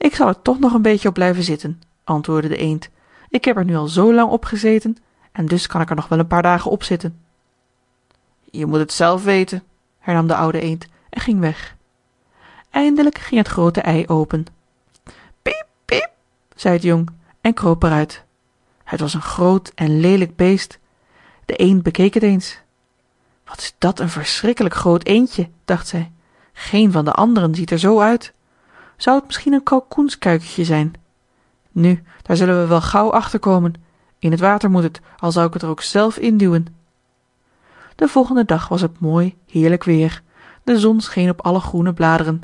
ik zal er toch nog een beetje op blijven zitten antwoordde de eend. Ik heb er nu al zoo lang op gezeten en dus kan ik er nog wel een paar dagen op zitten. Je moet het zelf weten hernam de oude eend en ging weg. Eindelijk ging het groote ei open. Piep piep zei het jong en kroop er uit het was een groot en leelijk beest. De eend bekeek het eens. Wat is dat een verschrikkelijk groot eendje dacht zij. Geen van de anderen ziet er zoo uit zou het misschien een kalkoenskuikentje zijn? Nu daar zullen we wel gauw achter komen. In het water moet het al zou ik het er ook zelf induwen. Den volgenden dag was het mooi heerlijk weer. De zon scheen op alle groene bladeren.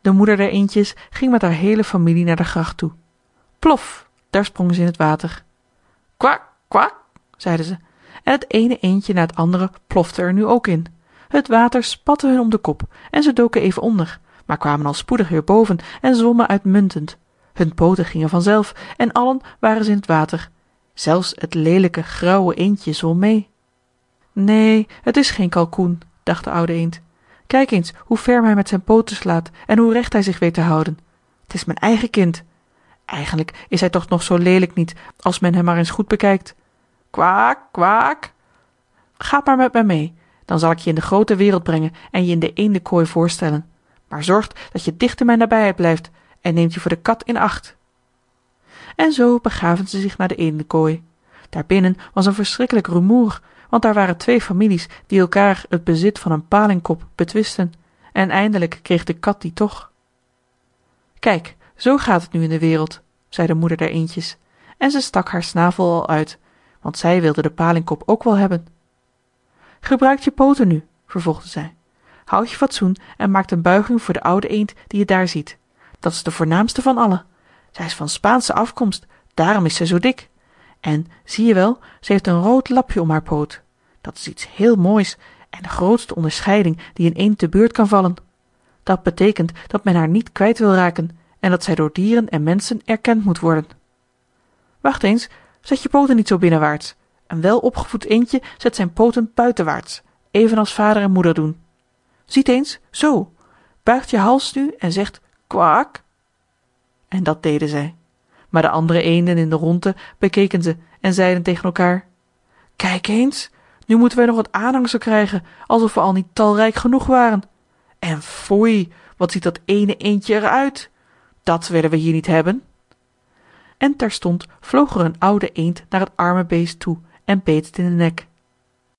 De moeder der eendjes ging met haar heele familie naar de gracht toe. Plof daar sprong ze in het water. Kwak kwak zeiden ze. En het ene eendje na het andere plofte er nu ook in. Het water spatte hun om de kop en ze doken even onder maar kwamen al spoedig weer boven en zwommen uitmuntend. Hun pooten gingen vanzelf en allen waren ze in het water. Zelfs het leelijke grauwe eendje zwom mee. Neen het is geen kalkoen dacht de oude eend. Kijk eens hoe ferm hij met zijn pooten slaat en hoe recht hij zich weet te houden. T is mijn eigen kind. Eigenlijk is hij toch nog zoo leelijk niet als men hem maar eens goed bekijkt. Kwaak kwaak. Ga maar met mij mee. Dan zal ik je in de groote wereld brengen en je in de eendenkooi voorstellen maar zorgt dat je dicht in mijn nabijheid blijft en neemt je voor de kat in acht. En zoo begaven ze zich naar de eendenkooi. Daarbinnen was een verschrikkelijk rumoer want daar waren twee families die elkaar het bezit van een palingkop betwistten en eindelijk kreeg de kat die toch. Kijk zoo gaat het nu in de wereld zei de moeder der eendjes. En ze stak haar snavel al uit want zij wilde de palingkop ook wel hebben. Gebruik je pooten nu vervolgde zij houd je fatsoen en maak een buiging voor de oude eend die je daar ziet. Dat is de voornaamste van allen zij is van spaansche afkomst daarom is zij zoo dik. En zie je wel ze heeft een rood lapje om haar poot. Dat is iets heel moois en de grootste onderscheiding die een eend te beurt kan vallen. Dat beteekent dat men haar niet kwijt wil raken en dat zij door dieren en menschen erkend moet worden. Wacht eens zet je pooten niet zoo binnenwaarts. Een welopgevoed eendje zet zijn pooten buitenwaarts evenals vader en moeder doen ziet eens zoo buigt je hals nu en zegt kwaak en dat deden zij. Maar de andere eenden in de rondte bekeken ze en zeiden tegen elkaar kijk eens nu moeten wij nog wat aanhangsel krijgen alsof we al niet talrijk genoeg waren. En foei wat ziet dat ene eendje er uit dat willen we hier niet hebben. En terstond vloog er een oude eend naar het arme beest toe en beet het in den nek